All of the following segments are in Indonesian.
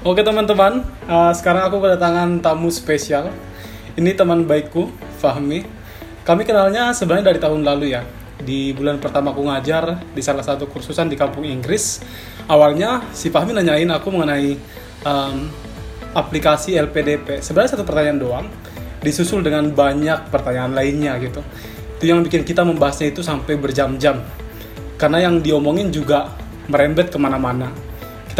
Oke teman-teman, uh, sekarang aku kedatangan tamu spesial. Ini teman baikku, Fahmi. Kami kenalnya sebenarnya dari tahun lalu ya. Di bulan pertama aku ngajar di salah satu kursusan di kampung Inggris. Awalnya si Fahmi nanyain aku mengenai um, aplikasi LPDP. Sebenarnya satu pertanyaan doang, disusul dengan banyak pertanyaan lainnya gitu. Itu yang bikin kita membahasnya itu sampai berjam-jam. Karena yang diomongin juga merembet ke mana-mana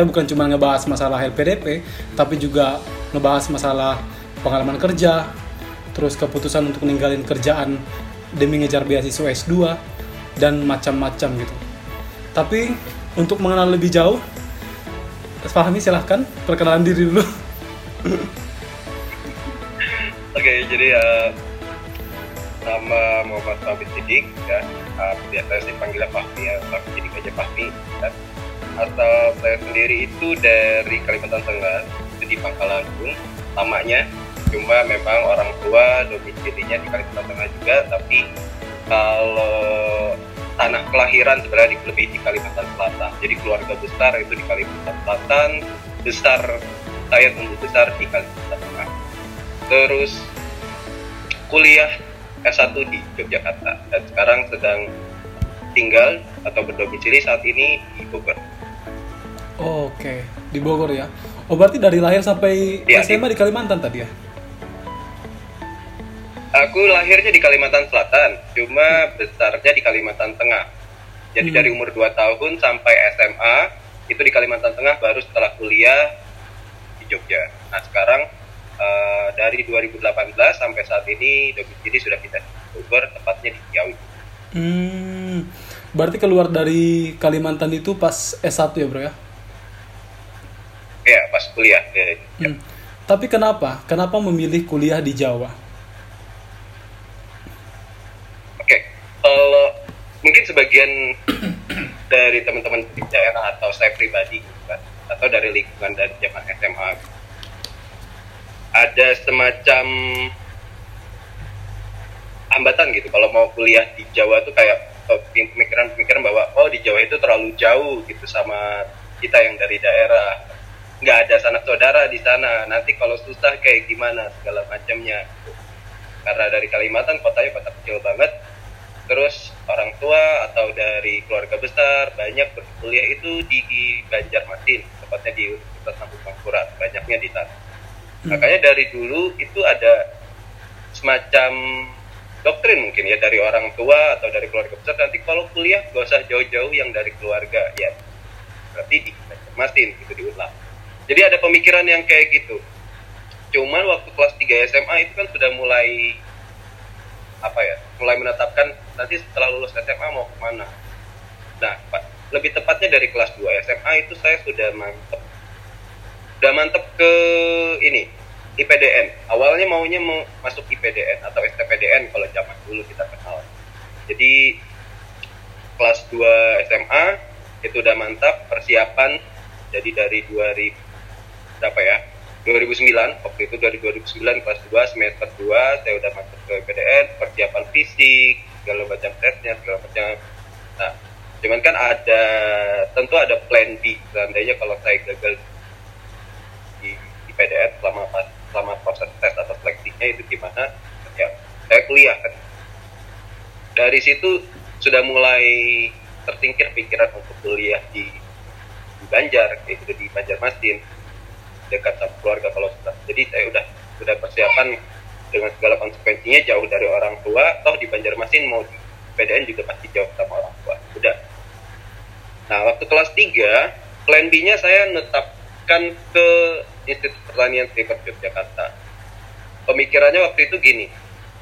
kita bukan cuma ngebahas masalah LPDP, tapi juga ngebahas masalah pengalaman kerja, terus keputusan untuk ninggalin kerjaan demi ngejar beasiswa S2, dan macam-macam gitu. Tapi untuk mengenal lebih jauh, Fahmi silahkan perkenalan diri dulu. Oke, jadi uh, nama Muhammad Fahmi Sidik, ya, uh, biasa dipanggil Fahmi, ya, Fahmi Sidik aja Fahmi. Ya asal saya sendiri itu dari Kalimantan Tengah itu di Pangkalanbun lamanya cuma memang orang tua domisilinya di Kalimantan Tengah juga tapi kalau tanah kelahiran sebenarnya lebih di Kalimantan Selatan. Jadi keluarga besar itu di Kalimantan Selatan besar saya tumbuh besar di Kalimantan Tengah. Terus kuliah S1 di Yogyakarta dan sekarang sedang tinggal atau berdomisili saat ini di Bogor. Oh, Oke, okay. di Bogor ya. Oh berarti dari lahir sampai ya, SMA di... Kalimantan tadi ya? Aku lahirnya di Kalimantan Selatan, cuma besarnya di Kalimantan Tengah. Jadi hmm. dari umur 2 tahun sampai SMA itu di Kalimantan Tengah, baru setelah kuliah di Jogja. Nah sekarang uh, dari 2018 sampai saat ini domisili sudah kita Bogor, tepatnya di Ciawi. Hmm, berarti keluar dari Kalimantan itu pas S1 ya bro ya? Ya pas kuliah ya, ya. Hmm. tapi kenapa kenapa memilih kuliah di Jawa oke kalau mungkin sebagian dari teman-teman di daerah atau saya pribadi kan, atau dari lingkungan dari zaman SMA ada semacam hambatan gitu kalau mau kuliah di Jawa tuh kayak oh, pemikiran-pemikiran bahwa oh di Jawa itu terlalu jauh gitu sama kita yang dari daerah nggak ada sanak saudara di sana. Nanti kalau susah kayak gimana segala macamnya. Karena dari Kalimantan kotanya kota kecil banget. Terus orang tua atau dari keluarga besar banyak berkuliah itu di Banjarmasin. Tepatnya di Universitas Sambung Mangkurat banyaknya di sana. Hmm. makanya dari dulu itu ada semacam doktrin mungkin ya dari orang tua atau dari keluarga besar. Nanti kalau kuliah gak usah jauh-jauh yang dari keluarga ya. Berarti di Banjarmasin gitu diulang jadi ada pemikiran yang kayak gitu. Cuman waktu kelas 3 SMA itu kan sudah mulai apa ya mulai menetapkan nanti setelah lulus SMA mau ke mana. Nah lebih tepatnya dari kelas 2 SMA itu saya sudah mantep. Sudah mantep ke ini IPDN awalnya maunya mau masuk IPDN atau STPDN kalau zaman dulu kita kenal. Jadi kelas 2 SMA itu udah mantap persiapan jadi dari 2000 berapa ya? 2009 waktu itu dari 2009 kelas 2 semester 2 saya udah masuk ke PDN persiapan fisik segala macam tesnya segala macam. Nah cuman kan ada tentu ada plan B seandainya kalau saya gagal di, di PDN selama selama proses tes atau seleksinya itu gimana ya saya kuliah kan. Dari situ sudah mulai tertingkir pikiran untuk kuliah di, di Banjar itu di Banjarmasin dekat keluarga kalau sudah jadi saya udah sudah persiapan dengan segala konsekuensinya jauh dari orang tua. Toh di Banjarmasin mau di PDN juga pasti jauh sama orang tua. Udah. Nah waktu kelas 3 plan B nya saya netapkan ke Institut Pertanian Triper Yogyakarta. Pemikirannya waktu itu gini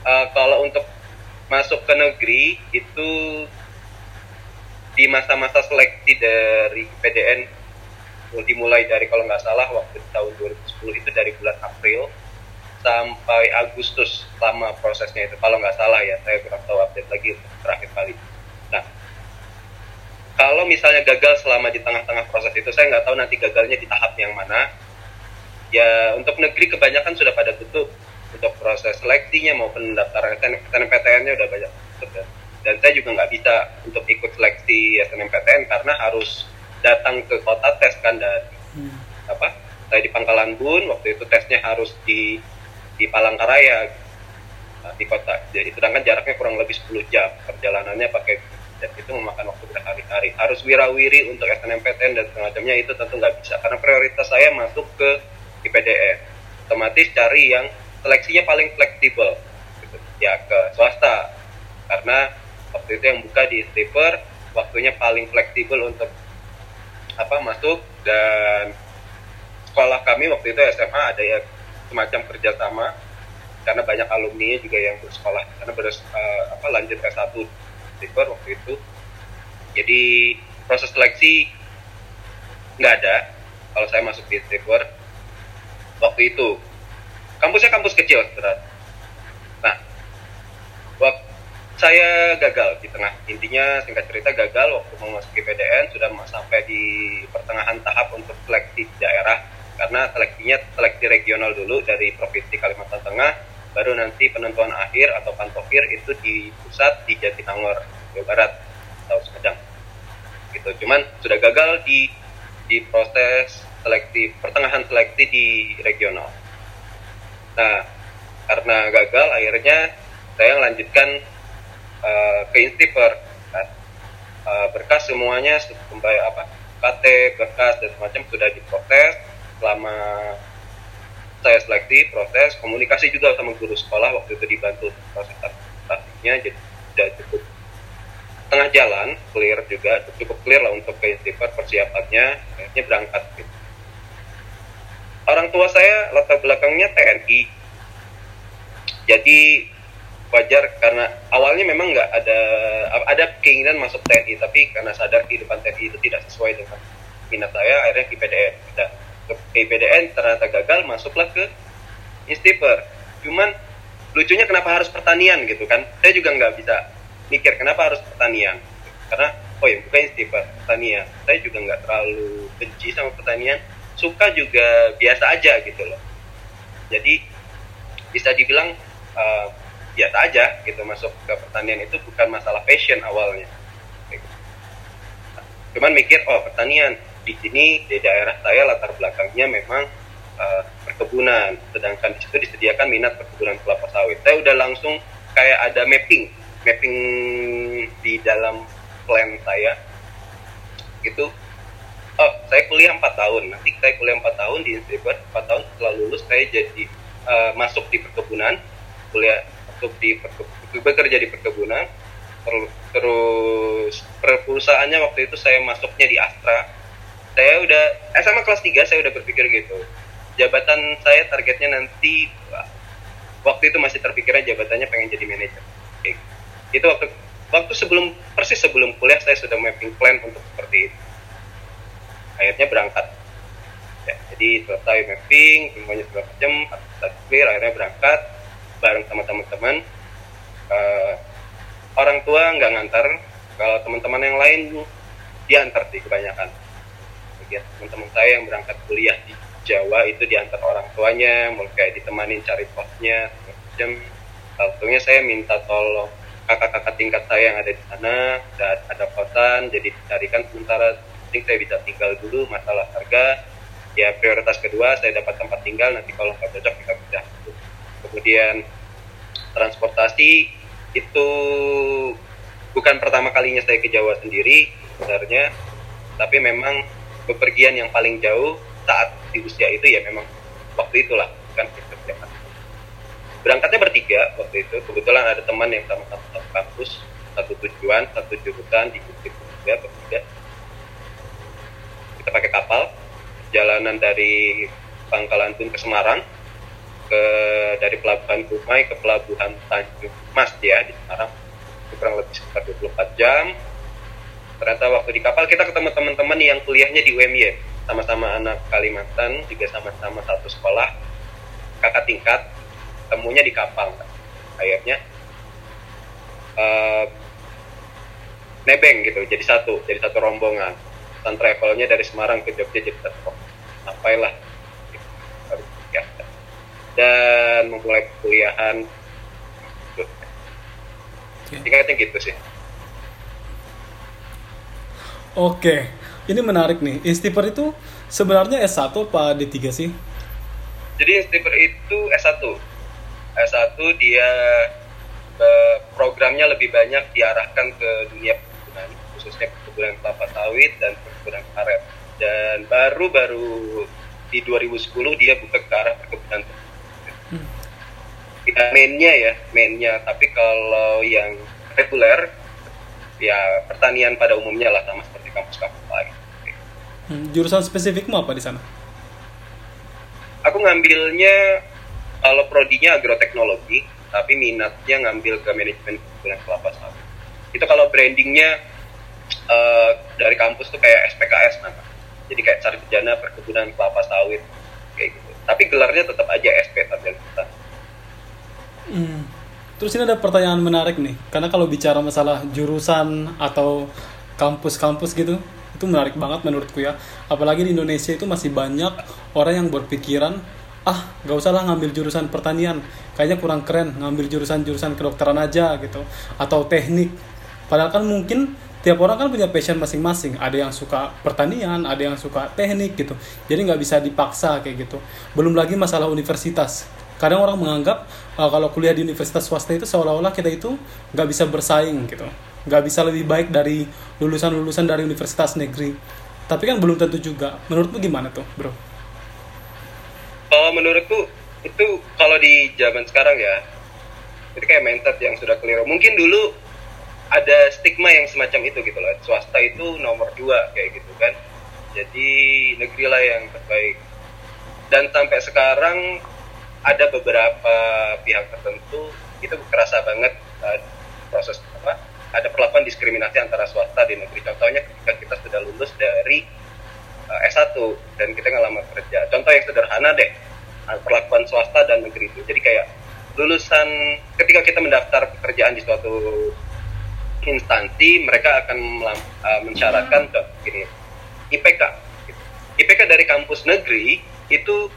uh, kalau untuk masuk ke negeri itu di masa-masa seleksi dari PDN dimulai dari kalau nggak salah waktu tahun 2010 itu dari bulan April sampai Agustus lama prosesnya itu. Kalau nggak salah ya saya kurang tahu update lagi terakhir kali. Nah kalau misalnya gagal selama di tengah-tengah proses itu saya nggak tahu nanti gagalnya di tahap yang mana. Ya untuk negeri kebanyakan sudah pada tutup untuk proses seleksinya maupun pendaftaran. SNMPTN-nya udah banyak tutup dan, dan saya juga nggak bisa untuk ikut seleksi SNMPTN karena harus datang ke kota tes kan dari hmm. apa saya di Pangkalan Bun waktu itu tesnya harus di di Palangkaraya nah, di kota jadi sedangkan jaraknya kurang lebih 10 jam perjalanannya pakai dan itu memakan waktu berhari-hari harus wirawiri untuk SNMPTN dan semacamnya itu tentu nggak bisa karena prioritas saya masuk ke IPDN otomatis cari yang seleksinya paling fleksibel gitu. ya ke swasta karena waktu itu yang buka di Stiper waktunya paling fleksibel untuk apa masuk dan sekolah kami waktu itu SMA ada ya semacam kerjasama karena banyak alumni juga yang bersekolah karena ber, uh, apa lanjut S1 Stiper waktu itu. Jadi proses seleksi nggak ada kalau saya masuk di Stiper waktu itu. Kampusnya kampus kecil berat nah waktu saya gagal di tengah. Intinya singkat cerita gagal waktu mau masuk PDN sudah sampai di pertengahan tahap untuk seleksi daerah. Karena seleksinya seleksi regional dulu dari provinsi Kalimantan Tengah baru nanti penentuan akhir atau pantokir itu di pusat di Jatinangor Jawa Barat atau Sumedang. Gitu. Cuman sudah gagal di di proses seleksi pertengahan seleksi di regional. Nah karena gagal akhirnya saya melanjutkan uh, ke Instiper kan? uh, berkas semuanya kembali apa KT berkas dan semacam sudah diproses selama saya seleksi proses komunikasi juga sama guru sekolah waktu itu dibantu proses administratifnya jadi sudah cukup tengah jalan clear juga cukup clear lah untuk ke Instiper persiapannya akhirnya berangkat gitu. orang tua saya latar belakangnya TNI jadi wajar karena awalnya memang nggak ada ada keinginan masuk TNI tapi karena sadar kehidupan TNI itu tidak sesuai dengan minat saya akhirnya ke IPDN dan ke IPDN ternyata gagal masuklah ke Instiper. Cuman lucunya kenapa harus pertanian gitu kan? Saya juga nggak bisa mikir kenapa harus pertanian. Karena oh ya bukan Instiper pertanian. Saya juga nggak terlalu benci sama pertanian. Suka juga biasa aja gitu loh. Jadi bisa dibilang uh, biasa aja gitu masuk ke pertanian itu bukan masalah passion awalnya. Cuman mikir oh pertanian di sini di daerah saya latar belakangnya memang uh, perkebunan. Sedangkan di situ disediakan minat perkebunan kelapa sawit. Saya udah langsung kayak ada mapping mapping di dalam plan saya. Gitu oh saya kuliah 4 tahun. Nanti saya kuliah 4 tahun di institut 4 tahun setelah lulus saya jadi uh, masuk di perkebunan kuliah untuk di bekerja di perkebunan. Terus perusahaannya waktu itu saya masuknya di Astra. Saya udah eh sama kelas 3 saya udah berpikir gitu. Jabatan saya targetnya nanti waktu itu masih terpikirnya jabatannya pengen jadi manajer. Oke. itu waktu waktu sebelum persis sebelum kuliah saya sudah mapping plan untuk seperti itu. Akhirnya berangkat. Ya, jadi selesai mapping semuanya segala macam akhirnya berangkat bareng sama teman-teman. Uh, orang tua nggak ngantar kalau teman-teman yang lain diantar sih kebanyakan. Ya teman-teman saya yang berangkat kuliah di Jawa itu diantar orang tuanya mulai kayak ditemanin cari posnya jam waktunya saya minta tolong kakak-kakak tingkat saya yang ada di sana dan ada kosan jadi dicarikan sementara. Penting saya bisa tinggal dulu masalah harga. Ya prioritas kedua saya dapat tempat tinggal nanti kalau nggak cocok kita bisa kemudian transportasi itu bukan pertama kalinya saya ke Jawa sendiri sebenarnya. Tapi memang bepergian yang paling jauh saat di usia itu ya memang waktu itulah kan berangkatnya bertiga waktu itu. Kebetulan ada teman yang sama-sama satu kampus satu tujuan satu jurusan di juga bertiga. Kita pakai kapal jalanan dari Pangkalan Tun ke Semarang ke dari pelabuhan Kumai ke pelabuhan Tanjung Mas ya di Semarang. Kurang lebih sekitar 24 jam. Ternyata waktu di kapal kita ketemu teman-teman yang kuliahnya di UMY sama-sama anak Kalimantan juga sama-sama satu sekolah kakak tingkat temunya di kapal. Akhirnya uh, nebeng gitu jadi satu jadi satu rombongan. Dan travelnya dari Semarang ke Jogja jadi satu. Sampailah dan memulai kuliahan okay. tingkatnya gitu sih oke ini menarik nih. Instiper itu sebenarnya S1 apa D3 sih? Jadi Instiper itu S1. S1 dia eh, programnya lebih banyak diarahkan ke dunia perkebunan, khususnya perkebunan kelapa sawit dan perkebunan karet. Dan baru-baru di 2010 dia buka ke arah perkebunan mainnya ya mainnya. Tapi kalau yang reguler ya pertanian pada umumnya lah sama seperti kampus-kampus lain. Hmm, jurusan spesifikmu apa di sana? Aku ngambilnya kalau prodinya agroteknologi tapi minatnya ngambil ke manajemen perkebunan kelapa sawit. Itu kalau brandingnya uh, dari kampus tuh kayak SPKS nama jadi kayak sarjana perkebunan kelapa sawit kayak gitu. Tapi gelarnya tetap aja SP sarjana hmm. terus ini ada pertanyaan menarik nih. Karena kalau bicara masalah jurusan atau kampus-kampus gitu itu menarik banget menurutku ya. Apalagi di Indonesia itu masih banyak orang yang berpikiran ah gak usah lah ngambil jurusan pertanian. Kayaknya kurang keren ngambil jurusan-jurusan kedokteran aja gitu. Atau teknik. Padahal kan mungkin tiap orang kan punya passion masing-masing. Ada yang suka pertanian ada yang suka teknik gitu. Jadi nggak bisa dipaksa kayak gitu. Belum lagi masalah universitas. Kadang orang menganggap uh, kalau kuliah di universitas swasta itu seolah-olah kita itu nggak bisa bersaing gitu. Nggak bisa lebih baik dari lulusan-lulusan dari universitas negeri. Tapi kan belum tentu juga. Menurutmu gimana tuh bro? Kalau menurutku itu kalau di zaman sekarang ya itu kayak mindset yang sudah keliru. Mungkin dulu ada stigma yang semacam itu gitu loh. Swasta itu nomor dua kayak gitu kan. Jadi negeri lah yang terbaik. Dan sampai sekarang ada beberapa pihak tertentu itu kerasa banget uh, proses apa ada perlakuan diskriminasi antara swasta di negeri. Contohnya ketika kita sudah lulus dari uh, S1 dan kita ngelamar kerja. Contoh yang sederhana deh uh, perlakuan swasta dan negeri itu. Jadi kayak lulusan ketika kita mendaftar pekerjaan di suatu instansi mereka akan uh, mensyaratkan ke gini IPK IPK dari kampus negeri itu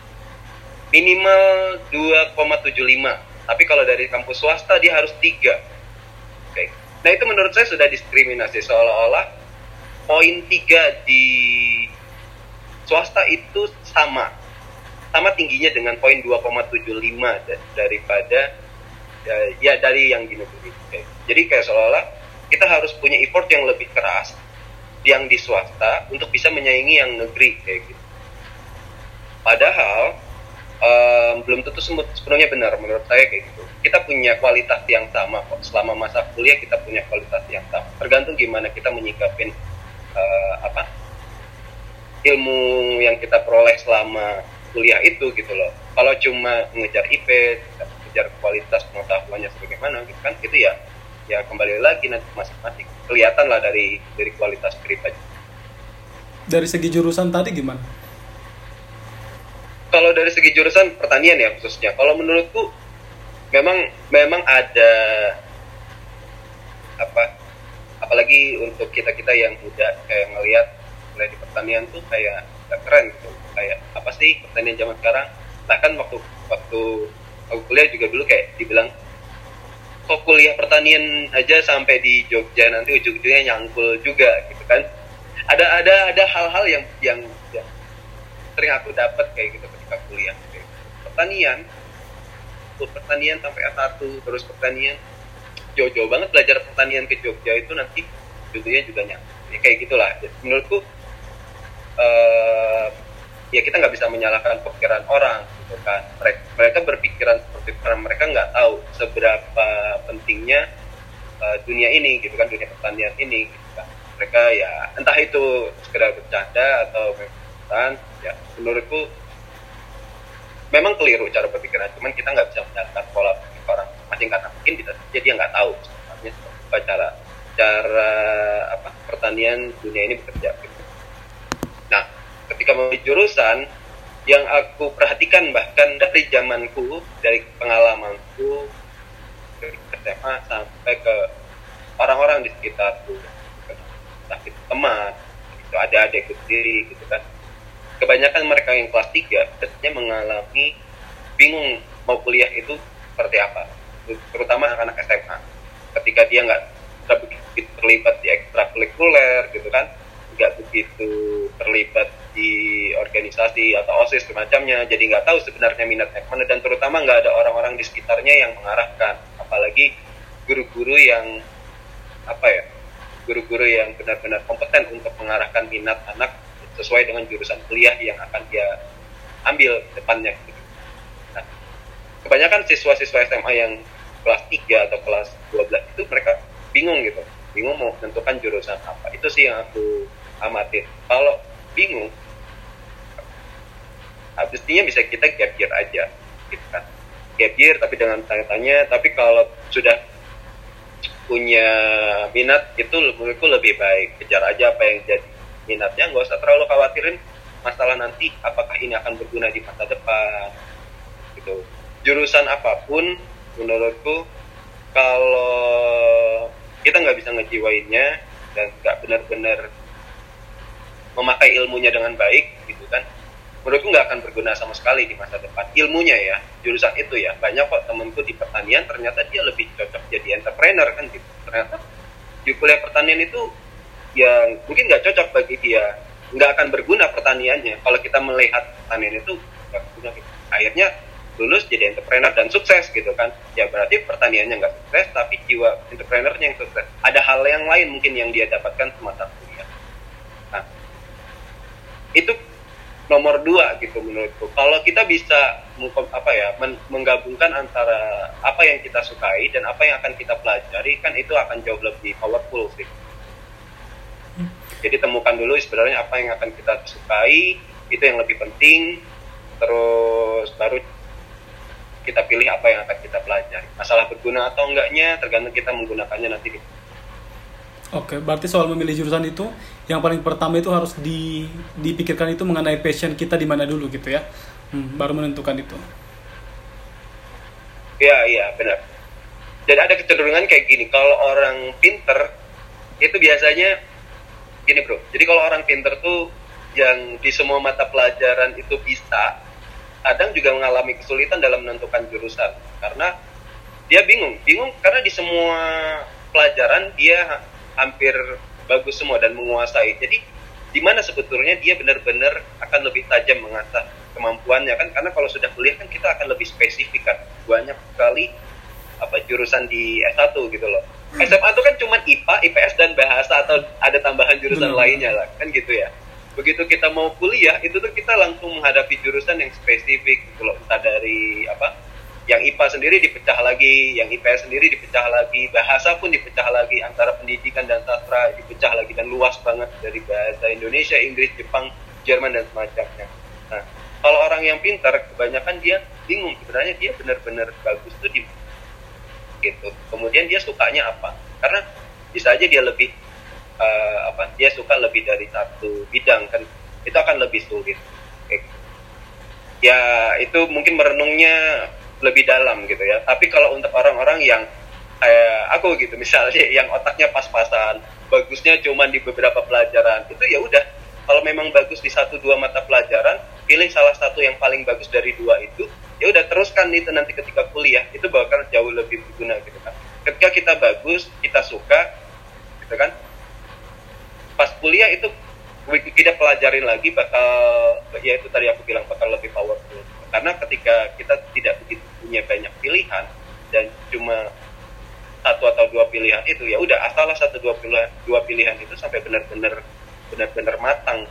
minimal 2,75 tapi kalau dari kampus swasta dia harus 3 oke. Nah itu menurut saya sudah diskriminasi. Seolah-olah poin 3 di swasta itu sama. Sama tingginya dengan poin 2,75 daripada ya, ya dari yang di negeri. Jadi kayak seolah-olah kita harus punya effort yang lebih keras yang di swasta untuk bisa menyaingi yang negeri kayak gitu. Padahal um, belum tentu sepenuhnya benar menurut saya kayak gitu. Kita punya kualitas yang sama kok selama masa kuliah kita punya kualitas yang sama. Tergantung gimana kita menyikapin uh, apa ilmu yang kita peroleh selama kuliah itu gitu loh. Kalau cuma mengejar IP, mengejar kualitas pengetahuannya sebagaimana gitu kan itu ya ya kembali lagi nanti masing-masing kelihatan lah dari dari kualitas pribadi dari segi jurusan tadi gimana kalau dari segi jurusan pertanian ya khususnya. Kalau menurutku memang memang ada apa apalagi untuk kita kita yang muda kayak ngelihat mulai di pertanian tuh kayak keren gitu. Kayak apa sih pertanian zaman sekarang? Bahkan waktu waktu aku kuliah juga dulu kayak dibilang kok kuliah pertanian aja sampai di Jogja nanti ujung-ujungnya nyangkul juga gitu kan. Ada ada ada hal-hal yang yang yang sering aku dapat kayak gitu kuliah gitu. pertanian. Pertanian sampai S1 terus pertanian. Jauh-jauh banget belajar pertanian ke Jogja itu nanti ujungnya juga nyangkul ya, kayak gitulah. Menurutku uh, ya kita nggak bisa menyalahkan pikiran orang gitu kan. Mereka berpikiran seperti karena mereka nggak tahu seberapa pentingnya uh, dunia ini gitu kan dunia pertanian ini gitu kan. Mereka ya entah itu sekedar bercanda atau memang ya menurutku memang keliru cara berpikiran cuman kita nggak bisa menyalahkan pola pikir orang. Masing karena mungkin kita jadi dia nggak tahu. Sebenarnya apa cara cara apa pertanian dunia ini bekerja. Nah ketika mau jurusan yang aku perhatikan bahkan dari zamanku dari pengalamanku dari SMA sampai ke orang-orang di sekitarku sakit teman itu ada adikku sendiri gitu kan kebanyakan mereka yang kelas 3 biasanya mengalami bingung mau kuliah itu seperti apa. Terutama anak-anak SMA ketika dia nggak terlibat di ekstrakurikuler gitu kan nggak begitu terlibat di organisasi atau osis semacamnya jadi nggak tahu sebenarnya minatnya mana dan terutama nggak ada orang-orang di sekitarnya yang mengarahkan. Apalagi guru-guru yang apa ya guru-guru yang benar-benar kompeten untuk mengarahkan minat anak sesuai dengan jurusan kuliah yang akan dia ambil depannya. Nah, kebanyakan siswa-siswa SMA yang kelas 3 atau kelas 12 itu mereka bingung gitu. Bingung mau menentukan jurusan apa. Itu sih yang aku amatin kalau bingung habisnya bisa kita gap year aja gitu kan. Gap year tapi dengan tanya-tanya tapi kalau sudah punya minat itu menurutku lebih baik. Kejar aja apa yang jadi minatnya nggak usah terlalu khawatirin masalah nanti apakah ini akan berguna di masa depan. Gitu. Jurusan apa pun menurutku kalau kita nggak bisa ngejiwainnya dan nggak benar-benar memakai ilmunya dengan baik gitu kan menurutku nggak akan berguna sama sekali di masa depan. Ilmunya ya jurusan itu ya. Banyak kok temenku di pertanian ternyata dia lebih cocok jadi entrepreneur kan gitu. Ternyata di kuliah pertanian itu yang mungkin nggak cocok bagi dia. Nggak akan berguna pertaniannya. Kalau kita melihat pertanian itu nggak berguna gitu. akhirnya lulus jadi entrepreneur dan sukses gitu kan. Ya berarti pertaniannya nggak sukses tapi jiwa entrepreneurnya yang sukses. Ada hal yang lain mungkin yang dia dapatkan semasa kuliah. Nah itu nomor dua gitu menurutku. Kalau kita bisa apa ya men menggabungkan antara apa yang kita sukai dan apa yang akan kita pelajari kan itu akan jauh lebih powerful sih jadi temukan dulu sebenarnya apa yang akan kita sukai itu yang lebih penting terus baru kita pilih apa yang akan kita pelajari masalah berguna atau enggaknya tergantung kita menggunakannya nanti Oke, berarti soal memilih jurusan itu yang paling pertama itu harus di, dipikirkan itu mengenai passion kita di mana dulu gitu ya, hmm, baru menentukan itu. Iya iya benar. Jadi ada kecenderungan kayak gini, kalau orang pinter itu biasanya gini bro. Jadi kalau orang pinter tuh yang di semua mata pelajaran itu bisa, kadang juga mengalami kesulitan dalam menentukan jurusan karena dia bingung, bingung karena di semua pelajaran dia hampir bagus semua dan menguasai. Jadi di mana sebetulnya dia benar-benar akan lebih tajam mengasah kemampuannya kan karena kalau sudah kuliah kan kita akan lebih spesifik kan banyak sekali apa jurusan di S1 gitu loh. SMA itu kan cuma IPA, IPS dan bahasa atau ada tambahan jurusan hmm. lainnya lah kan gitu ya. Begitu kita mau kuliah itu tuh kita langsung menghadapi jurusan yang spesifik gitu loh entah dari apa yang IPA sendiri dipecah lagi, yang IPS sendiri dipecah lagi, bahasa pun dipecah lagi antara pendidikan dan sastra dipecah lagi dan luas banget dari bahasa Indonesia, Inggris, Jepang, Jerman dan semacamnya. Nah, kalau orang yang pintar kebanyakan dia bingung sebenarnya dia benar-benar bagus tuh di gitu. Kemudian dia sukanya apa? Karena bisa aja dia lebih uh, apa? Dia suka lebih dari satu bidang kan itu akan lebih sulit. Ya itu mungkin merenungnya lebih dalam gitu ya. Tapi kalau untuk orang-orang yang kayak aku gitu misalnya yang otaknya pas-pasan, bagusnya cuma di beberapa pelajaran, itu ya udah kalau memang bagus di satu dua mata pelajaran, pilih salah satu yang paling bagus dari dua itu, ya udah teruskan itu nanti ketika kuliah itu bakal jauh lebih berguna gitu kan. Ketika kita bagus, kita suka, gitu kan. Pas kuliah itu kita pelajarin lagi bakal ya itu tadi aku bilang bakal lebih powerful karena ketika kita tidak begitu punya banyak pilihan dan cuma satu atau dua pilihan itu ya udah asalah satu dua pilihan dua pilihan itu sampai benar-benar benar-benar matang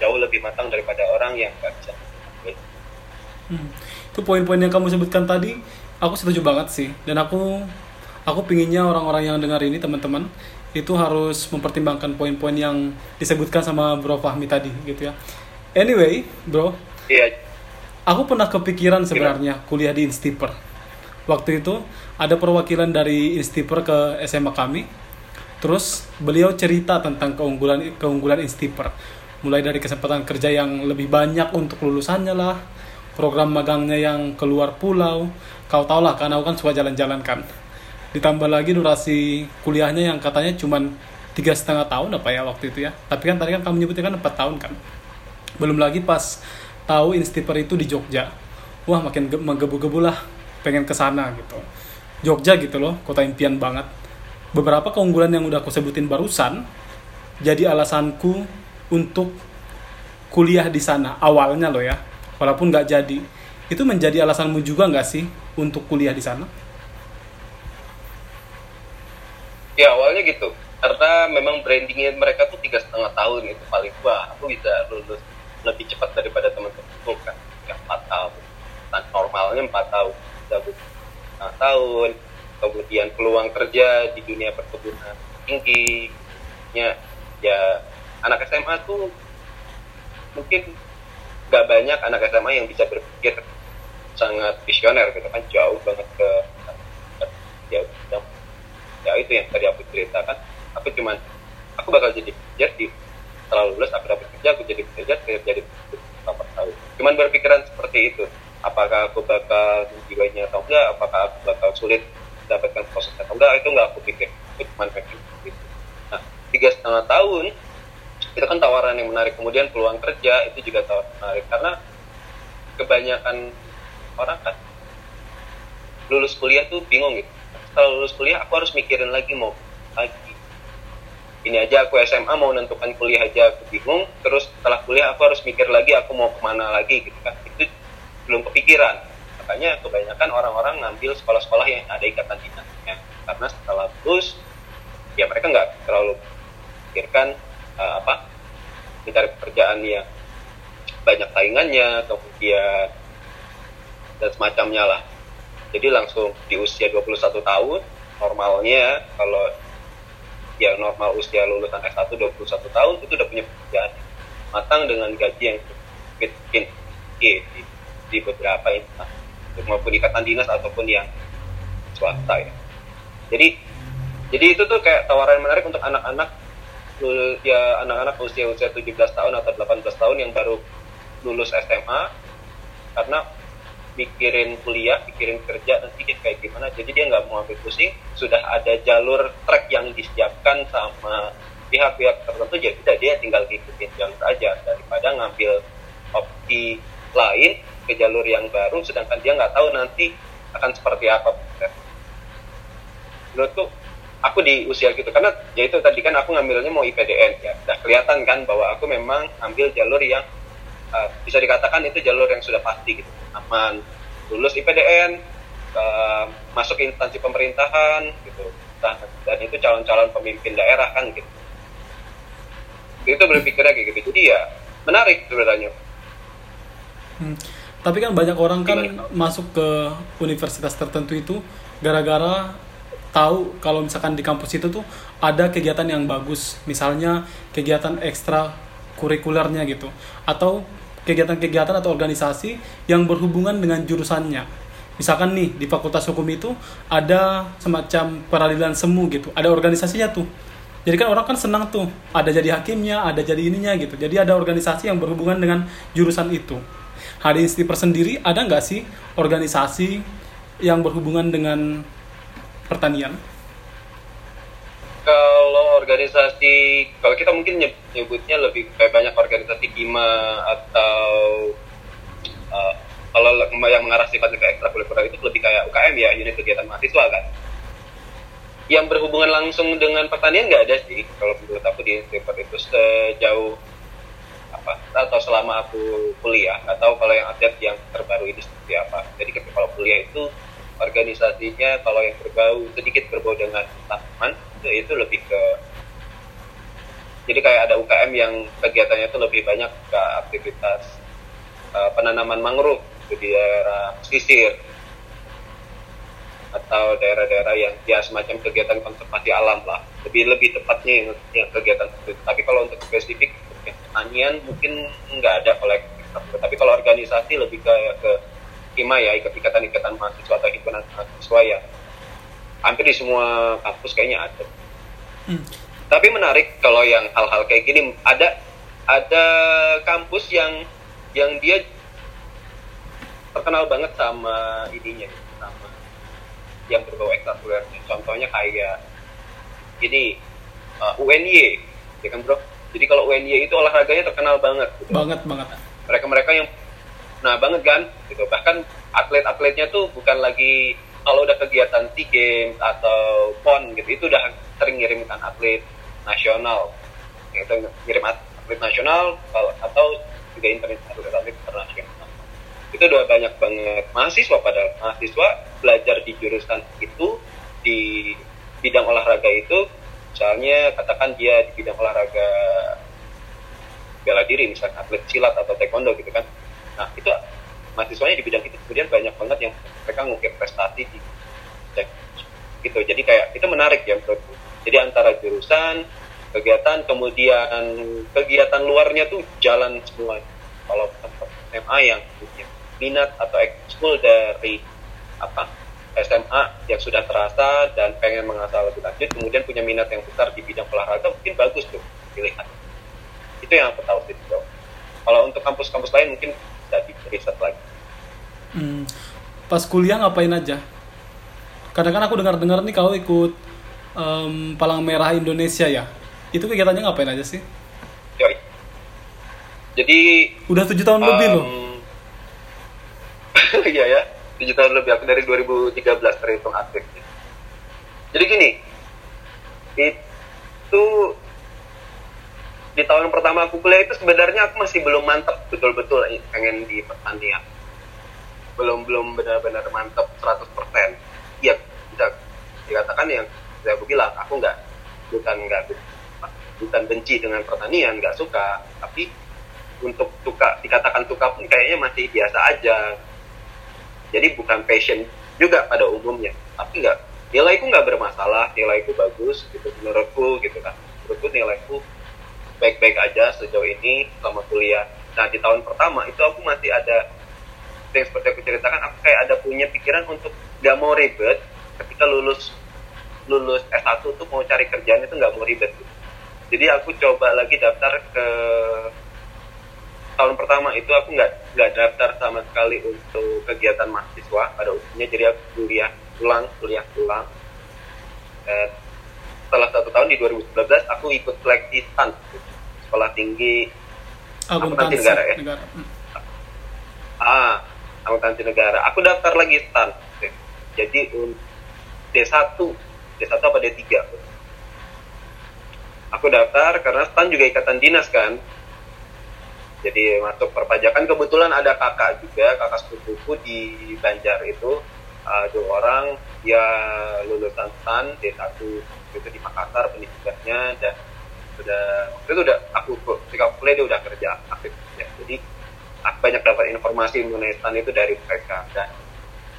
jauh lebih matang daripada orang yang nggak bisa hmm. itu poin-poin yang kamu sebutkan tadi aku setuju banget sih dan aku aku pinginnya orang-orang yang dengar ini teman-teman itu harus mempertimbangkan poin-poin yang disebutkan sama Bro Fahmi tadi gitu ya anyway bro iya aku pernah kepikiran sebenarnya kuliah di Instiper. Waktu itu ada perwakilan dari Instiper ke SMA kami. Terus beliau cerita tentang keunggulan keunggulan Instiper. Mulai dari kesempatan kerja yang lebih banyak untuk lulusannya lah, program magangnya yang keluar pulau. Kau tau lah, karena aku kan suka jalan-jalan kan. Ditambah lagi durasi kuliahnya yang katanya cuma tiga setengah tahun apa ya waktu itu ya. Tapi kan tadi kan kamu nyebutnya kan empat tahun kan. Belum lagi pas tahu Instiper itu di Jogja wah makin menggebu-gebu lah pengen ke sana gitu Jogja gitu loh kota impian banget beberapa keunggulan yang udah aku sebutin barusan jadi alasanku untuk kuliah di sana awalnya loh ya walaupun nggak jadi. Itu menjadi alasanmu juga nggak sih untuk kuliah di sana? Ya awalnya gitu. Karena memang brandingnya mereka tuh tiga setengah tahun itu paling tua aku bisa lulus lebih cepat daripada teman-temanku. Kan empat tahun. Nah, normalnya empat tahun. Empat tahun. Kemudian peluang kerja di dunia perkebunan tinggi. Ya ya anak SMA tuh mungkin gak banyak anak SMA yang bisa berpikir sangat visioner gitu kan jauh banget ke ya, ya, itu yang tadi aku ceritakan. Aku cuman aku bakal jadi pekerja di setelah lulus aku dapat kerja aku jadi pekerja kerja di beberapa tahun cuman berpikiran seperti itu apakah aku bakal menjiwainya atau enggak apakah aku bakal sulit dapatkan proses atau enggak itu enggak aku pikir. Itu cuma pikir gitu. nah tiga setengah tahun itu kan tawaran yang menarik. Kemudian peluang kerja itu juga tawaran menarik. Karena kebanyakan orang kan lulus kuliah tuh bingung gitu. Setelah lulus kuliah aku harus mikirin lagi mau lagi. Ini aja aku SMA mau menentukan kuliah aja aku bingung. Terus setelah kuliah aku harus mikir lagi aku mau ke mana lagi gitu kan. Itu belum kepikiran. Makanya kebanyakan orang-orang ngambil sekolah-sekolah yang ada ikatan dinasnya karena setelah lulus ya mereka nggak terlalu pikirkan uh, apa mencari pekerjaan yang banyak saingannya kemudian dan semacamnya lah jadi langsung di usia 21 tahun normalnya kalau yang normal usia lulusan S1 21 tahun itu udah punya pekerjaan matang dengan gaji yang mungkin di, di beberapa instansi maupun ikatan dinas ataupun yang swasta ya. Jadi jadi itu tuh kayak tawaran menarik untuk anak-anak ya anak-anak usia usia 17 tahun atau 18 tahun yang baru lulus SMA karena mikirin kuliah, mikirin kerja nanti kayak gimana. Jadi dia nggak mau ambil pusing. Sudah ada jalur trek yang disiapkan sama pihak-pihak tertentu. Jadi ya dia tinggal ngikutin jalur aja daripada ngambil opsi lain ke jalur yang baru, sedangkan dia nggak tahu nanti akan seperti apa. Menurutku aku di usia gitu. Karena ya itu tadi kan aku ngambilnya mau IPDN ya. Udah kelihatan kan bahwa aku memang ambil jalur yang uh, bisa dikatakan itu jalur yang sudah pasti gitu. Aman lulus IPDN uh, masuk ke instansi pemerintahan gitu. Nah, dan itu calon-calon pemimpin daerah kan gitu. Itu berpikirnya kayak gitu. Jadi ya menarik sebenarnya. Hmm. tapi kan banyak orang kan Gimana? masuk ke universitas tertentu itu gara-gara tahu kalau misalkan di kampus itu tuh ada kegiatan yang bagus misalnya kegiatan ekstra kurikulernya gitu atau kegiatan-kegiatan atau organisasi yang berhubungan dengan jurusannya. Misalkan nih di Fakultas Hukum itu ada semacam peradilan semu gitu, ada organisasinya tuh. Jadi kan orang kan senang tuh, ada jadi hakimnya, ada jadi ininya gitu. Jadi ada organisasi yang berhubungan dengan jurusan itu. Hari Stiper sendiri ada nggak sih organisasi yang berhubungan dengan pertanian? kalau organisasi kalau kita mungkin nyebutnya lebih kayak banyak organisasi kima atau uh, kalau yang mengarah sifatnya ke ekstrakurikuler itu lebih kayak UKM ya unit kegiatan mahasiswa kan yang berhubungan langsung dengan pertanian nggak ada sih kalau menurut aku di Stanford itu sejauh apa atau selama aku kuliah atau kalau yang update yang terbaru ini seperti apa jadi kalau kuliah itu organisasinya kalau yang berbau sedikit berbau dengan tanaman itu lebih ke jadi kayak ada UKM yang kegiatannya itu lebih banyak ke aktivitas uh, penanaman mangrove di daerah pesisir atau daerah-daerah yang ya semacam kegiatan konservasi alam lah lebih lebih tepatnya yang, yang kegiatan tapi kalau untuk spesifik pertanian mungkin nggak ada kolektif tapi kalau organisasi lebih ke ke IMA ya ikatan-ikatan mahasiswa atau himpunan mahasiswa ya hampir di semua kampus kayaknya ada. Hmm. Tapi menarik kalau yang hal-hal kayak gini ada ada kampus yang yang dia terkenal banget sama ininya sama yang berbau ekstrakurikuler. Contohnya kayak ini uh, UNY, ya kan bro? Jadi kalau UNY itu olahraganya terkenal banget. Gitu. Banget banget. Mereka-mereka yang nah banget kan gitu. Bahkan atlet-atletnya tuh bukan lagi kalau udah kegiatan SEA Games atau PON gitu itu udah sering ngirimkan atlet nasional. Itu ngirim atlet atlet nasional atau juga internasional atlet internasional. Itu udah banyak banget mahasiswa pada mahasiswa belajar di jurusan itu di bidang olahraga itu misalnya katakan dia di bidang olahraga bela diri misalnya atlet silat atau taekwondo gitu kan nah itu mahasiswanya di bidang itu kemudian banyak banget yang mereka ngukir prestasi di gitu. Jadi kayak itu menarik ya menurutku. Jadi antara jurusan kegiatan kemudian kegiatan luarnya tuh jalan semua. Kalau SMA yang punya minat atau ekskul dari apa SMA yang sudah terasa dan pengen mengasah lebih lanjut kemudian punya minat yang besar di bidang olahraga mungkin bagus tuh pilihan. Itu yang aku tahu sih kalau untuk kampus-kampus lain mungkin bisa di riset lagi. Hmm, pas kuliah ngapain aja? Kadang kan aku dengar-dengar nih kau ikut um, Palang Merah Indonesia ya? Itu kegiatannya ngapain aja sih? Yoi. jadi udah tujuh tahun um, lebih loh. Iya ya tujuh tahun lebih. Aku dari 2013 terhitung aktif. Jadi gini itu di tahun pertama aku kuliah itu sebenarnya aku masih belum mantep betul-betul pengen di pertanian. Belum belum benar-benar mantep 100% ya bisa dikatakan yang saya aku bilang aku nggak bukan nggak bukan benci dengan pertanian nggak suka. Tapi untuk suka dikatakan suka pun kayaknya masih biasa aja. Jadi bukan passion juga pada umumnya. Tapi nggak nilaiku nggak bermasalah nilaiku bagus gitu menurutku gitu kan. Menurutku nilaiku baik-baik aja sejauh ini selama kuliah. Nah di tahun pertama itu aku masih ada yang seperti aku ceritakan aku kayak ada punya pikiran untuk nggak mau ribet. Ketika lulus lulus S1 tuh mau cari kerjaan itu nggak mau ribet. Jadi aku coba lagi daftar ke tahun pertama itu aku nggak nggak daftar sama sekali untuk kegiatan mahasiswa pada umumnya. Jadi aku kuliah ulang kuliah ulang. Eh, setelah satu tahun di 2019 aku ikut seleksi STAN sekolah tinggi. Akuntansi negara ya? Negara. ah akuntansi negara. Aku daftar lagi stan jadi D1 D1 apa D3 aku daftar karena stan juga ikatan dinas kan? Jadi masuk perpajakan. Kebetulan ada kakak juga kakak sepupuku di Banjar itu. Uh, dua orang. Dia lulusan stan D1 itu di Makassar pendidikannya. Dan sudah itu udah aku ketika kuliah dia udah kerja aktif. Ya. jadi aku banyak dapat informasi mengenai stan itu dari mereka dan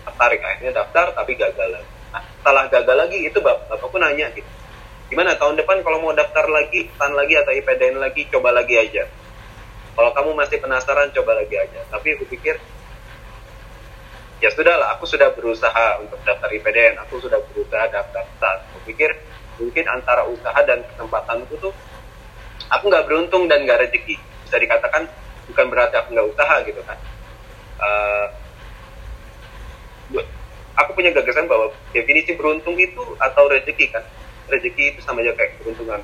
tertarik. Akhirnya daftar tapi gagal lagi. Nah setelah gagal lagi itu bap bapakku nanya gitu gimana tahun depan kalau mau daftar lagi stan lagi atau IPDN lagi coba lagi aja. Kalau kamu masih penasaran coba lagi aja. Tapi aku pikir ya sudah lah aku sudah berusaha untuk daftar IPDN aku sudah berusaha daftar. Stan aku pikir mungkin antara usaha dan kesempatanku tuh aku nggak beruntung dan nggak rezeki. Bisa dikatakan bukan berarti aku nggak usaha gitu kan. Uh, aku punya gagasan bahwa definisi beruntung itu atau rezeki kan? Rezeki itu sama aja kayak beruntungan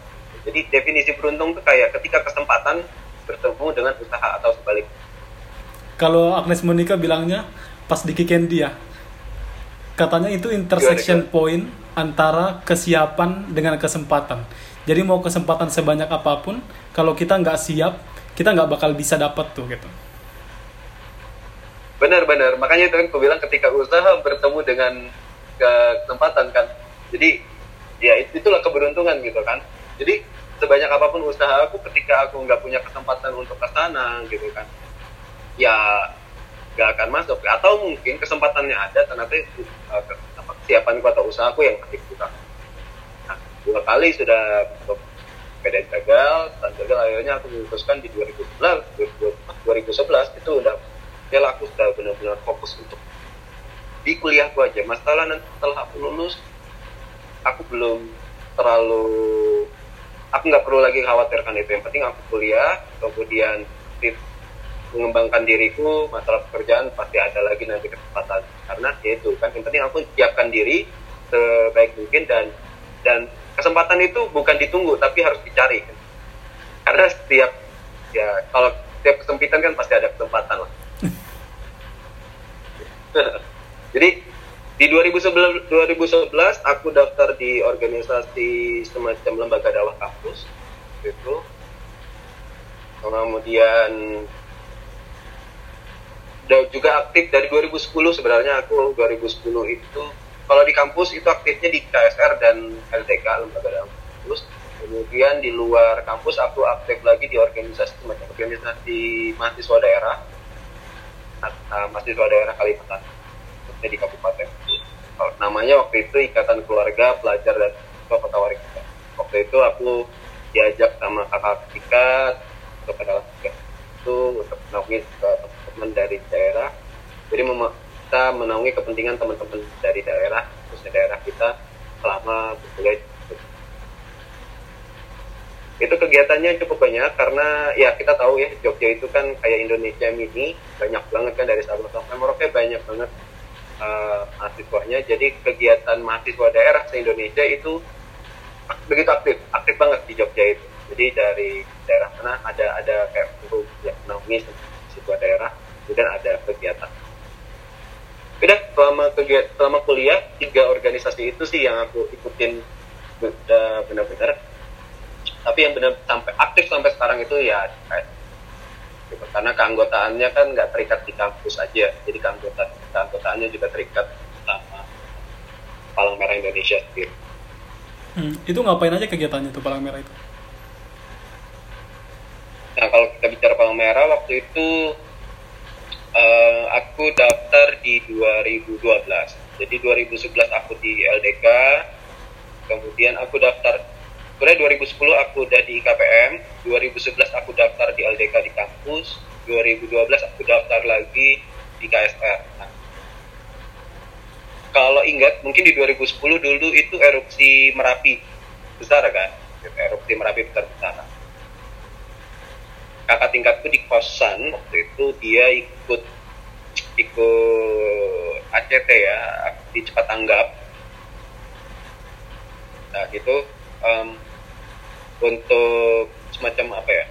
jadi definisi beruntung itu kayak ketika kesempatan bertemu dengan usaha atau sebaliknya. Kalau Agnes Monica bilangnya pas di Kikendi ya katanya itu intersection point antara kesiapan dengan kesempatan jadi mau kesempatan sebanyak apa pun, kalau kita nggak siap, kita nggak bakal bisa dapat tuh gitu. Benar-benar, makanya itu kan aku bilang ketika usaha bertemu dengan kesempatan kan. Jadi ya itulah keberuntungan gitu kan. Jadi sebanyak apa pun usaha aku ketika aku nggak punya kesempatan untuk ke sana gitu kan. Ya nggak akan masuk atau mungkin kesempatannya ada ternyata uh, kesiapanku atau usahaku yang masih kurang dua kali sudah PDN gagal dan gagal akhirnya aku memutuskan di 2011 2011 itu udah ya aku sudah benar-benar fokus untuk di kuliahku aja. Masalah nanti setelah aku lulus aku belum terlalu aku nggak perlu lagi khawatirkan itu. Yang penting aku kuliah kemudian mengembangkan diriku masalah pekerjaan pasti ada lagi nanti kesempatan. Karena ya itu kan. Yang penting aku siapkan diri sebaik mungkin dan dan kesempatan itu bukan ditunggu tapi harus dicari. Karena setiap ya kalau setiap kesempitan kan pasti ada kesempatan lah. Jadi di 2011 2011 aku daftar di organisasi semacam lembaga dakwah kampus itu. Kemudian juga aktif dari 2010 sebenarnya aku 2010 itu kalau di kampus itu aktifnya di KSR dan LTK lembaga dalam kampus. Kemudian di luar kampus aku aktif lagi di organisasi macam organisasi mahasiswa daerah mahasiswa daerah Kalimantan di kabupaten. Namanya waktu itu Ikatan Keluarga Pelajar dan Kota Waringin. Waktu itu aku diajak sama kakak tingkat kepada itu untuk teman-teman dari daerah jadi menaungi kepentingan teman-teman dari daerah khususnya daerah kita selama berkuliah itu. Kegiatannya cukup banyak karena ya kita tahu ya Jogja itu kan kayak Indonesia mini banyak banget kan dari Sabang sampai Merauke banyak banget uh, mahasiswanya. Jadi kegiatan mahasiswa daerah se Indonesia itu begitu aktif aktif banget di Jogja itu. Jadi dari daerah sana ada ada kayak guru yang menaungi sebuah daerah kemudian ada kegiatan udah selama kegiatan selama kuliah tiga organisasi itu sih yang aku ikutin benar-benar tapi yang benar sampai aktif sampai sekarang itu ya gitu. karena keanggotaannya kan nggak terikat di kampus aja jadi keanggota keanggotaannya juga terikat sama Palang Merah Indonesia sendiri Hmm, itu ngapain aja kegiatannya tuh Palang Merah itu? Nah kalau kita bicara Palang Merah waktu itu uh, aku daftar di 2012. Jadi 2011 aku di LDK, kemudian aku daftar Sebenarnya 2010 aku udah di KPM, 2011 aku daftar di LDK di kampus, 2012 aku daftar lagi di KSR. Nah, kalau ingat mungkin di 2010 dulu itu erupsi Merapi. Besar kan? Erupsi Merapi besar besar kakak tingkatku di kosan waktu itu dia ikut ikut ACT ya di cepat tanggap. Nah gitu um, untuk semacam apa ya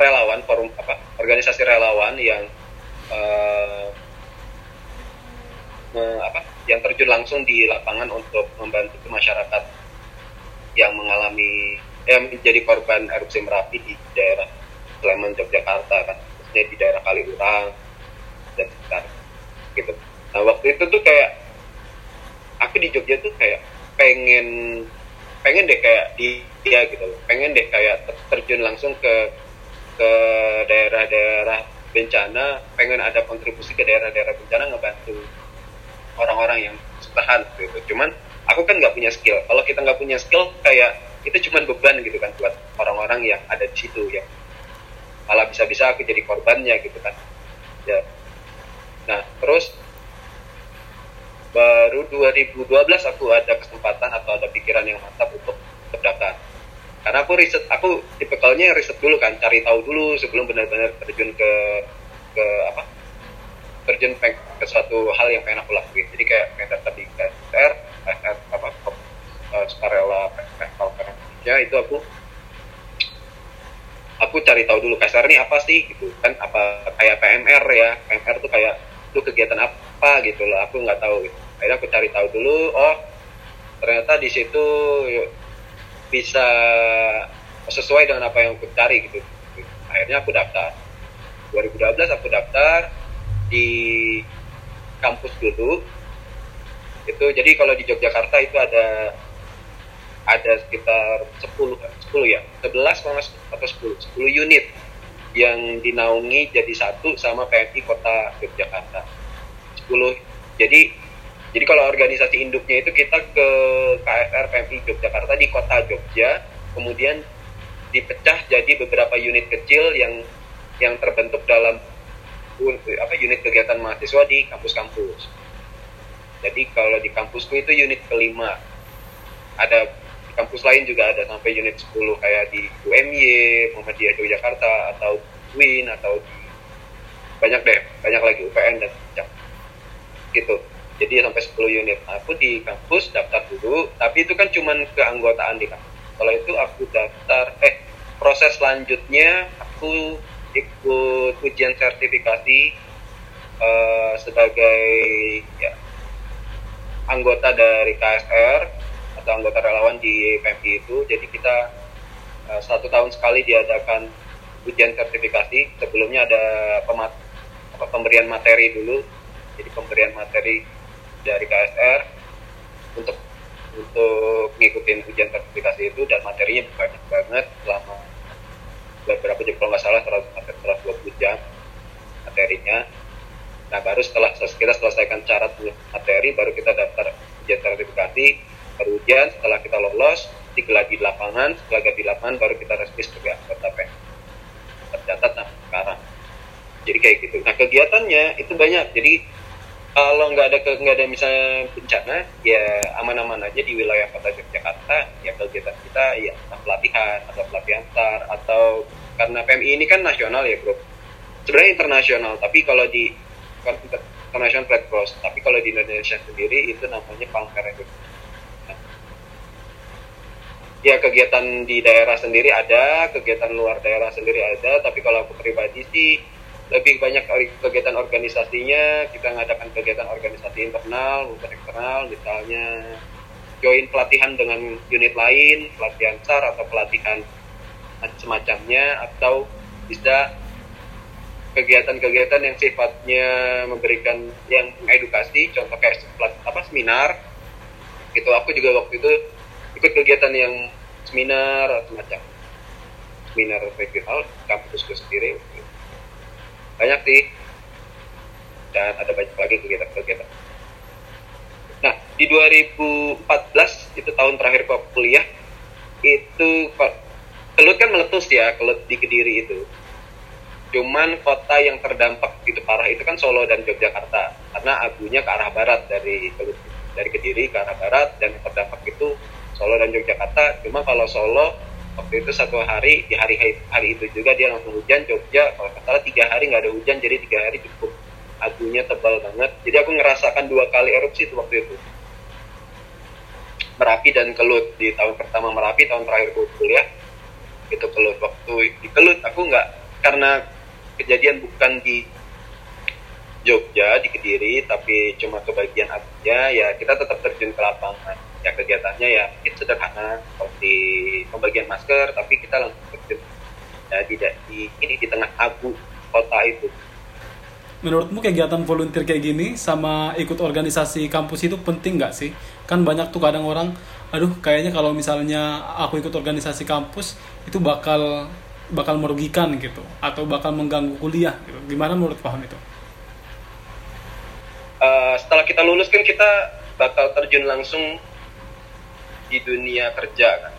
relawan forum apa organisasi relawan yang uh, apa yang terjun langsung di lapangan untuk membantu masyarakat yang mengalami eh, menjadi korban erupsi merapi di daerah Sleman Yogyakarta kan. Khususnya di daerah Kaliurang dan sekitar. Gitu. Nah waktu itu tuh kayak aku di Jogja tuh kayak pengen pengen deh kayak di dia gitu pengen deh kayak terjun langsung ke ke daerah-daerah bencana. Pengen ada kontribusi ke daerah-daerah bencana ngebantu orang-orang yang tahan gitu. Cuman aku kan nggak punya skill. Kalau kita nggak punya skill kayak itu cuman beban gitu kan buat orang-orang yang ada di situ ya malah bisa-bisa aku jadi korbannya gitu kan ya nah terus baru 2012 aku ada kesempatan atau ada pikiran yang mantap untuk terdaftar karena aku riset aku tipikalnya riset dulu kan cari tahu dulu sebelum benar-benar terjun ke ke apa terjun ke suatu hal yang pengen aku lakuin jadi kayak kayak tadi KSR KSR apa uh, sukarela festival Indonesia itu aku aku cari tahu dulu KSR ini apa sih? Gitu kan apa kayak PMR ya PMR tuh kayak itu kegiatan apa? Gitu loh aku nggak tahu. Gitu. akhirnya aku cari tahu dulu oh ternyata di situ bisa sesuai dengan apa yang aku cari gitu. Akhirnya aku daftar. 2012 aku daftar di kampus dulu itu jadi kalau di Yogyakarta itu ada ada sekitar 10 10 ya 11 atau 10 10 unit yang dinaungi jadi satu sama PMI Kota Yogyakarta 10 jadi jadi kalau organisasi induknya itu kita ke KFR PMI Yogyakarta di Kota Jogja kemudian dipecah jadi beberapa unit kecil yang yang terbentuk dalam apa unit kegiatan mahasiswa di kampus-kampus. Jadi kalau di kampusku itu unit kelima. Ada kampus lain juga ada sampai unit 10 kayak di UMY, Muhammadiyah Yogyakarta atau WIN atau di banyak deh, banyak lagi UPN dan macam gitu. Jadi sampai 10 unit. Aku di kampus daftar dulu, tapi itu kan cuman keanggotaan di kampus. Kalau itu aku daftar, eh proses selanjutnya aku ikut ujian sertifikasi uh, sebagai ya, anggota dari KSR atau anggota relawan di PMI itu. Jadi kita uh, satu tahun sekali diadakan ujian sertifikasi. Sebelumnya ada pemat apa, pemberian materi dulu. Jadi pemberian materi dari KSR untuk untuk ngikutin ujian sertifikasi itu dan materinya banyak banget selama beberapa jam. Kalau nggak salah 120 jam materinya. Nah baru setelah kita selesaikan syarat materi baru kita daftar ujian sertifikasi baru ujian setelah kita lolos digeladi di lapangan setelah di lapangan baru kita resmi sebagai anggota PEN tercatat nah sekarang. Jadi kayak gitu. Nah kegiatannya itu banyak. Jadi kalau nggak ada nggak ada misalnya bencana ya aman-aman aja di wilayah kota Yogyakarta. Ya kegiatan kita ya pelatihan atau pelatihan SAR atau karena PMI ini kan nasional ya bro. Sebenarnya internasional tapi kalau di kan international Red Cross. Tapi kalau di Indonesia sendiri itu namanya Pangkara nah, ya kegiatan di daerah sendiri ada kegiatan luar daerah sendiri ada tapi kalau aku pribadi sih lebih banyak kegiatan organisasinya. Kita ngadakan kegiatan organisasi internal maupun eksternal. Misalnya join pelatihan dengan unit lain pelatihan SAR atau pelatihan semacamnya atau bisa kegiatan-kegiatan yang sifatnya memberikan yang edukasi contoh kayak apa seminar. Itu aku juga waktu itu ikut kegiatan yang seminar atau semacam. Seminar regional kampusku sendiri. Banyak sih. Dan ada banyak lagi kegiatan-kegiatan. Nah di 2014 itu tahun terakhir aku kuliah itu kelut kan meletus ya kelut di kediri itu. Cuman kota yang terdampak gitu parah itu kan Solo dan Yogyakarta karena abunya ke arah barat dari dari kediri ke arah barat dan terdampak itu Solo dan Yogyakarta. Cuma kalau Solo waktu itu satu hari di hari hari itu juga dia langsung hujan Jogja kalau kata tiga hari nggak ada hujan jadi tiga hari cukup abunya tebal banget. Jadi aku ngerasakan dua kali erupsi itu waktu itu. Merapi dan Kelut di tahun pertama Merapi tahun terakhir kuliah itu Kelut. Waktu di Kelut aku nggak karena kejadian bukan di Jogja di Kediri tapi cuma kebagian aja ya kita tetap terjun ke lapangan ya kegiatannya ya. Mungkin sederhana seperti pembagian masker tapi kita langsung terjun. Ya tidak di ini di tengah abu kota itu. Menurutmu kegiatan volunteer kayak gini sama ikut organisasi kampus itu penting nggak sih? Kan banyak tuh kadang orang aduh kayaknya kalau misalnya aku ikut organisasi kampus itu bakal bakal merugikan gitu. Atau bakal mengganggu kuliah gitu. Gimana menurut paham itu? Uh, setelah kita lulus kan kita bakal terjun langsung di dunia kerja kan?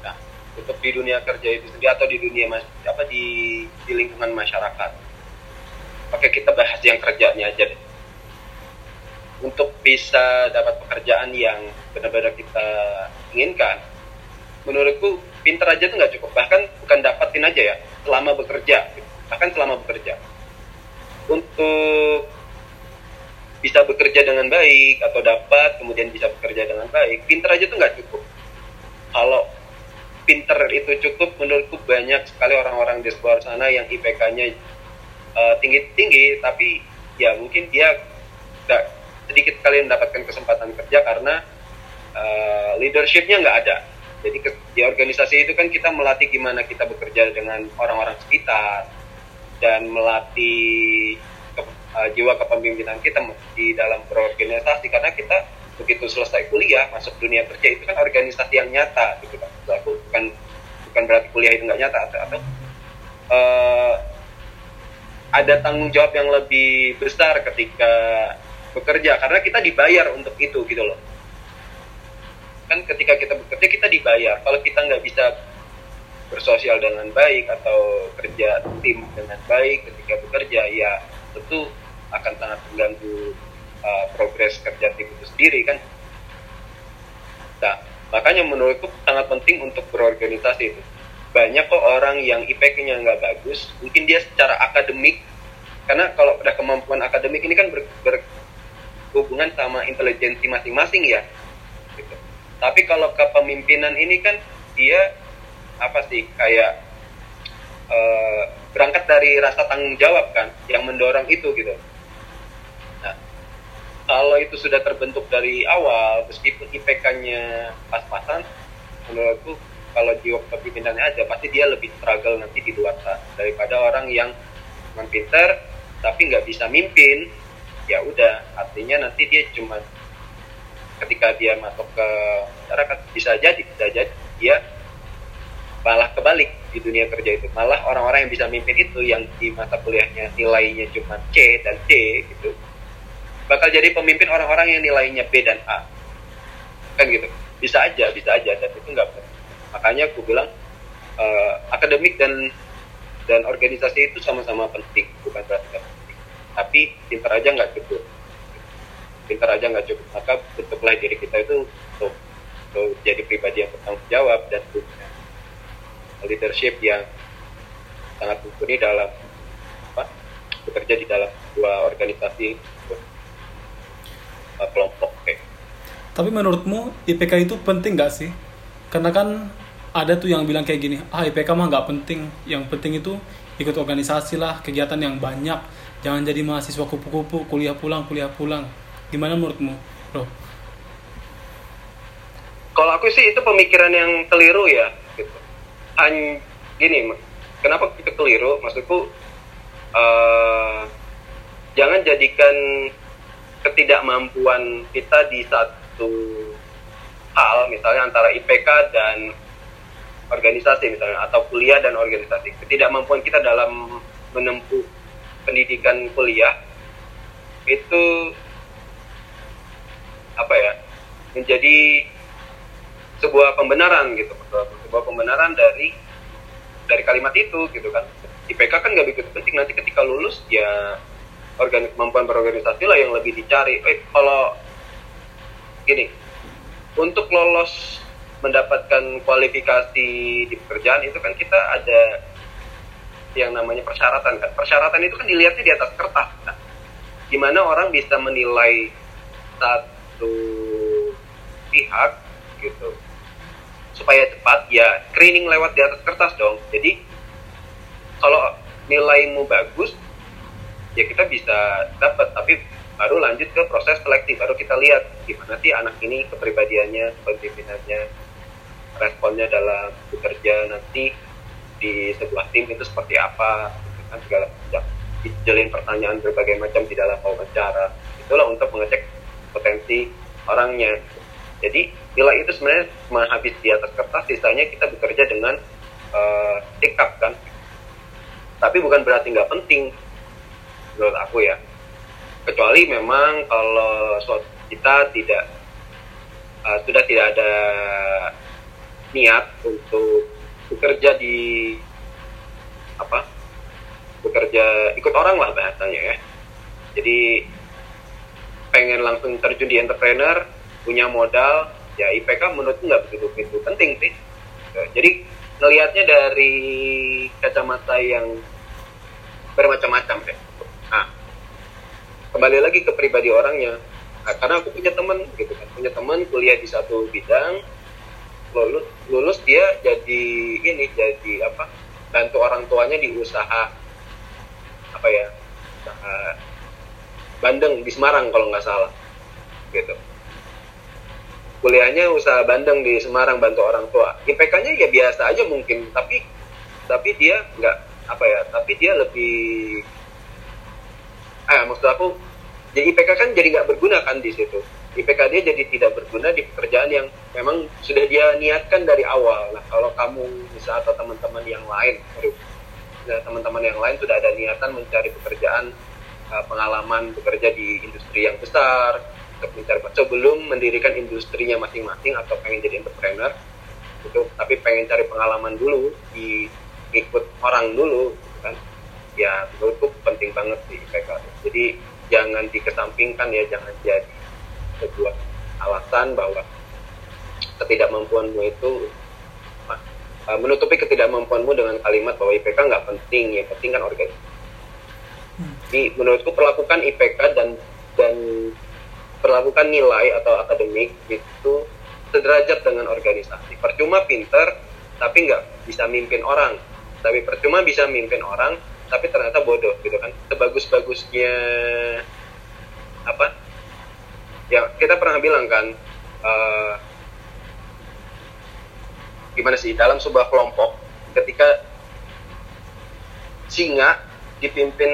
Nah untuk di dunia kerja itu sendiri atau di dunia apa di di lingkungan masyarakat. Oke kita bahas yang kerjanya aja deh. Untuk bisa dapat pekerjaan yang benar-benar kita inginkan menurutku pinter aja tuh nggak cukup. Bahkan bukan dapatin aja ya selama bekerja. Bahkan selama bekerja. Untuk bisa bekerja dengan baik atau dapat kemudian bisa bekerja dengan baik pinter aja tuh nggak cukup. Kalau pinter itu cukup menurutku banyak sekali orang-orang di luar sana yang IPK-nya uh, tinggi-tinggi tapi ya mungkin dia nggak sedikit kali mendapatkan kesempatan kerja karena uh, leadershipnya nggak ada. Jadi ke, di organisasi itu kan kita melatih gimana kita bekerja dengan orang-orang sekitar dan melatih uh, jiwa kepemimpinan kita di dalam berorganisasi. Karena kita begitu selesai kuliah masuk dunia kerja itu kan organisasi yang nyata gitu kan. Bukan bukan berarti kuliah itu nggak nyata atau, atau uh, ada tanggung jawab yang lebih besar ketika bekerja karena kita dibayar untuk itu gitu loh. Kan ketika kita bekerja kita dibayar. Kalau kita nggak bisa bersosial dengan baik atau kerja tim dengan baik ketika bekerja ya tentu akan sangat mengganggu uh, progres kerja tim itu sendiri kan. Nah, makanya menurutku sangat penting untuk berorganisasi itu. Banyak kok orang yang IPK-nya nggak bagus, mungkin dia secara akademik, karena kalau udah kemampuan akademik ini kan ber, berhubungan sama intelijensi masing-masing ya. Gitu. Tapi kalau kepemimpinan ini kan dia apa sih kayak uh, berangkat dari rasa tanggung jawab kan yang mendorong itu gitu kalau itu sudah terbentuk dari awal meskipun IPK-nya pas-pasan menurutku kalau jiwa kepemimpinannya ada pasti dia lebih struggle nanti di luar sana. Daripada orang yang cuma pinter tapi nggak bisa mimpin ya udah. Artinya nanti dia cuma ketika dia masuk ke masyarakat bisa jadi bisa jadi dia malah kebalik di dunia kerja itu. Malah orang-orang yang bisa mimpin itu yang di masa kuliahnya nilainya cuma C dan D gitu bakal jadi pemimpin orang-orang yang nilainya B dan A. Kan gitu. Bisa aja bisa aja dan itu nggak makanya aku bilang uh, akademik dan dan organisasi itu sama-sama penting bukan berarti penting. Tapi pinter aja nggak cukup. Pinter aja nggak cukup. Maka bentuklah diri kita itu untuk, untuk jadi pribadi yang bertanggung jawab dan punya leadership yang sangat mumpuni dalam apa, bekerja di dalam dua organisasi uh, kelompok. Okay. Tapi menurutmu IPK itu penting nggak sih? Karena kan ada tuh yang bilang kayak gini, ah IPK mah nggak penting. Yang penting itu ikut organisasi lah, kegiatan yang banyak. Jangan jadi mahasiswa kupu-kupu, kuliah pulang, kuliah pulang. Gimana menurutmu, bro? Kalau aku sih itu pemikiran yang keliru ya. Gitu gini kenapa kita keliru maksudku uh, jangan jadikan ketidakmampuan kita di satu hal misalnya antara IPK dan organisasi misalnya atau kuliah dan organisasi. Ketidakmampuan kita dalam menempuh pendidikan kuliah itu apa ya menjadi sebuah pembenaran gitu sebuah pembenaran dari dari kalimat itu gitu kan. IPK kan nggak begitu penting nanti ketika lulus ya organ kemampuan berorganisasi lah yang lebih dicari. Eh kalau gini untuk lolos mendapatkan kualifikasi di pekerjaan itu kan kita ada yang namanya persyaratan kan. Persyaratan itu kan dilihatnya di atas kertas nah, gimana orang bisa menilai satu pihak gitu. Supaya cepat ya screening lewat di atas kertas dong. Jadi kalau nilaimu bagus ya kita bisa dapat tapi baru lanjut ke proses seleksi baru kita lihat gimana sih anak ini kepribadiannya kepemimpinannya responnya dalam bekerja nanti di sebuah tim itu seperti apa kan segala macam. Dijalin pertanyaan berbagai macam di dalam wawancara. Itulah untuk mengecek potensi orangnya. Jadi nilai itu sebenarnya cuma habis di atas kertas, sisanya kita bekerja dengan uh, sikap kan. Tapi bukan berarti nggak penting menurut aku ya. Kecuali memang kalau kita tidak uh, sudah tidak ada niat untuk bekerja di apa bekerja ikut orang lah bahasanya ya. Jadi pengen langsung terjun di entrepreneur punya modal ya IPK menurutku nggak begitu begitu penting sih jadi ngelihatnya dari kacamata yang bermacam-macam deh kembali lagi ke pribadi orangnya. Nah, karena aku punya teman gitu kan. Punya teman kuliah di satu bidang. Lulus lulus dia jadi ini jadi apa bantu orang tuanya di usaha apa ya usaha bandeng di Semarang kalau nggak salah gitu. Kuliahnya usaha bandeng di Semarang bantu orang tua. IPK-nya ya biasa aja mungkin tapi tapi dia nggak apa ya tapi dia lebih ah maksud aku jadi IPK kan jadi nggak berguna kan di situ. IPK dia jadi tidak berguna di pekerjaan yang memang sudah dia niatkan dari awal. Nah kalau kamu bisa atau teman-teman yang lain teman-teman yang lain sudah ada niatan mencari pekerjaan eh, pengalaman bekerja di industri yang besar untuk mencari sebelum mendirikan industrinya masing-masing atau pengen jadi entrepreneur itu tapi pengen cari pengalaman dulu di ikut orang dulu ya menurutku penting banget sih IPK jadi jangan dikesampingkan ya jangan jadi sebuah alasan bahwa ketidakmampuanmu itu uh, menutupi ketidakmampuanmu dengan kalimat bahwa IPK nggak penting yang penting kan organisasi hmm. jadi menurutku perlakukan IPK dan dan perlakukan nilai atau akademik itu sederajat dengan organisasi. Percuma pinter, tapi nggak bisa mimpin orang. Tapi percuma bisa mimpin orang, tapi ternyata bodoh gitu kan. Sebagus-bagusnya apa? Ya kita pernah bilang kan, uh, gimana sih dalam sebuah kelompok ketika singa dipimpin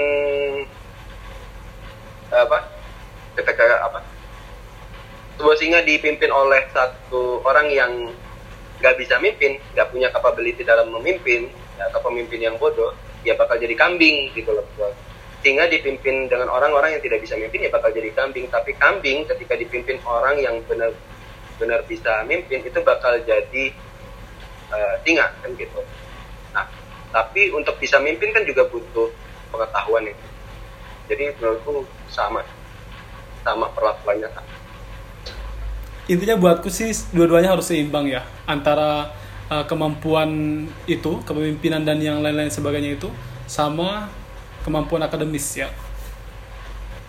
apa ketika apa sebuah singa dipimpin oleh satu orang yang nggak bisa mimpin nggak punya capability dalam memimpin atau pemimpin yang bodoh ya bakal jadi kambing gitu loh singa dipimpin dengan orang-orang yang tidak bisa mimpin ya bakal jadi kambing. Tapi kambing ketika dipimpin orang yang benar benar bisa mimpin itu bakal jadi uh, singa kan gitu. Nah tapi untuk bisa mimpin kan juga butuh pengetahuan itu. Jadi menurutku sama sama perlakuannya sama intinya buatku sih dua-duanya harus seimbang ya. Antara uh, kemampuan itu kepemimpinan dan yang lain-lain sebagainya itu sama kemampuan akademis ya.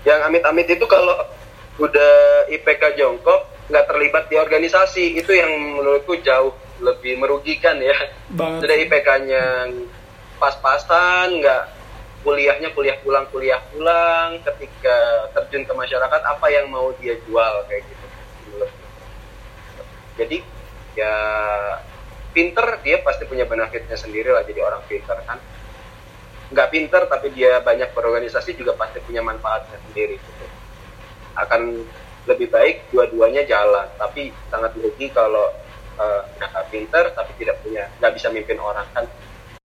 Yang amit-amit itu kalau udah IPK jongkok nggak terlibat di organisasi. Itu yang menurutku jauh lebih merugikan ya. Banget. sudah IPK-nya pas-pasan nggak kuliahnya kuliah pulang kuliah pulang. Ketika terjun ke masyarakat apa yang mau dia jual kayak gitu. Jadi ya pinter dia pasti punya benefitnya sendiri lah jadi orang pinter kan nggak pinter tapi dia banyak berorganisasi juga pasti punya manfaatnya sendiri gitu. akan lebih baik dua-duanya jalan tapi sangat rugi kalau uh, nggak pinter tapi tidak punya nggak bisa mimpin orang kan